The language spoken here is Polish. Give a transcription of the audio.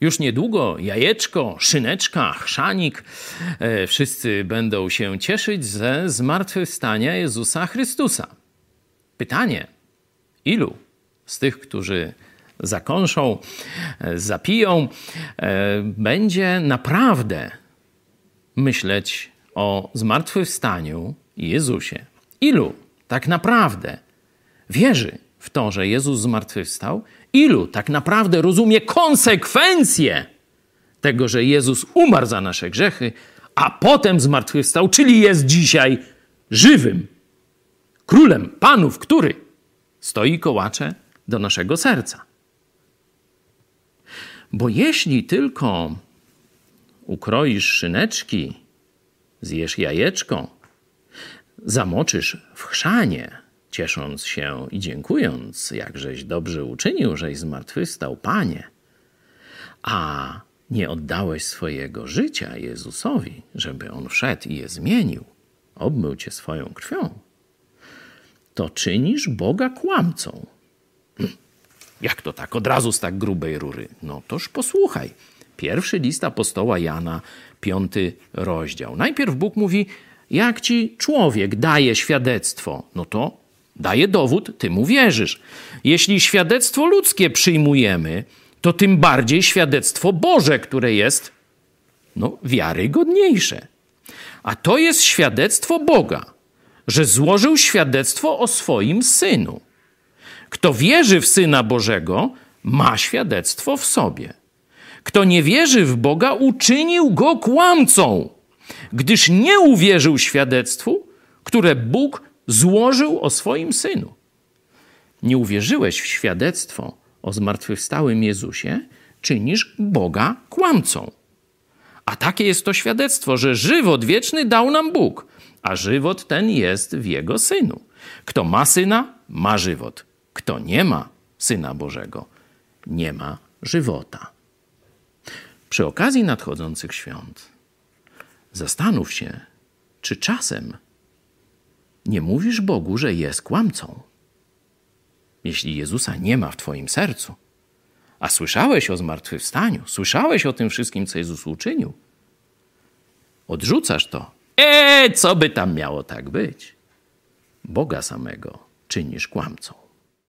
Już niedługo jajeczko, szyneczka, chrzanik, e, wszyscy będą się cieszyć ze zmartwychwstania Jezusa Chrystusa. Pytanie, ilu z tych, którzy zakąszą, e, zapiją, e, będzie naprawdę myśleć o zmartwychwstaniu Jezusie? Ilu tak naprawdę wierzy w to, że Jezus zmartwychwstał? Ilu tak naprawdę rozumie konsekwencje tego, że Jezus umarł za nasze grzechy, a potem zmartwychwstał, czyli jest dzisiaj żywym królem panów, który stoi kołacze do naszego serca. Bo jeśli tylko ukroisz szyneczki, zjesz jajeczko, zamoczysz w chrzanie, ciesząc się i dziękując, jakżeś dobrze uczynił, żeś zmartwychwstał, Panie, a nie oddałeś swojego życia Jezusowi, żeby On wszedł i je zmienił, obmył cię swoją krwią, to czynisz Boga kłamcą. Jak to tak? Od razu z tak grubej rury. No toż posłuchaj. Pierwszy list apostoła Jana, piąty rozdział. Najpierw Bóg mówi, jak ci człowiek daje świadectwo, no to daje dowód, ty mu wierzysz. Jeśli świadectwo ludzkie przyjmujemy, to tym bardziej świadectwo Boże, które jest no, wiarygodniejsze. A to jest świadectwo Boga, że złożył świadectwo o swoim synu. Kto wierzy w syna Bożego, ma świadectwo w sobie. Kto nie wierzy w Boga, uczynił go kłamcą, gdyż nie uwierzył świadectwu, które Bóg złożył o swoim synu. Nie uwierzyłeś w świadectwo o zmartwychwstałym Jezusie, czynisz Boga kłamcą. A takie jest to świadectwo, że żywot wieczny dał nam Bóg, a żywot ten jest w Jego synu. Kto ma syna, ma żywot. Kto nie ma syna Bożego, nie ma żywota. Przy okazji nadchodzących świąt, zastanów się, czy czasem nie mówisz Bogu, że jest kłamcą. Jeśli Jezusa nie ma w Twoim sercu, a słyszałeś o zmartwychwstaniu, słyszałeś o tym wszystkim, co Jezus uczynił, odrzucasz to. E, co by tam miało tak być? Boga samego czynisz kłamcą.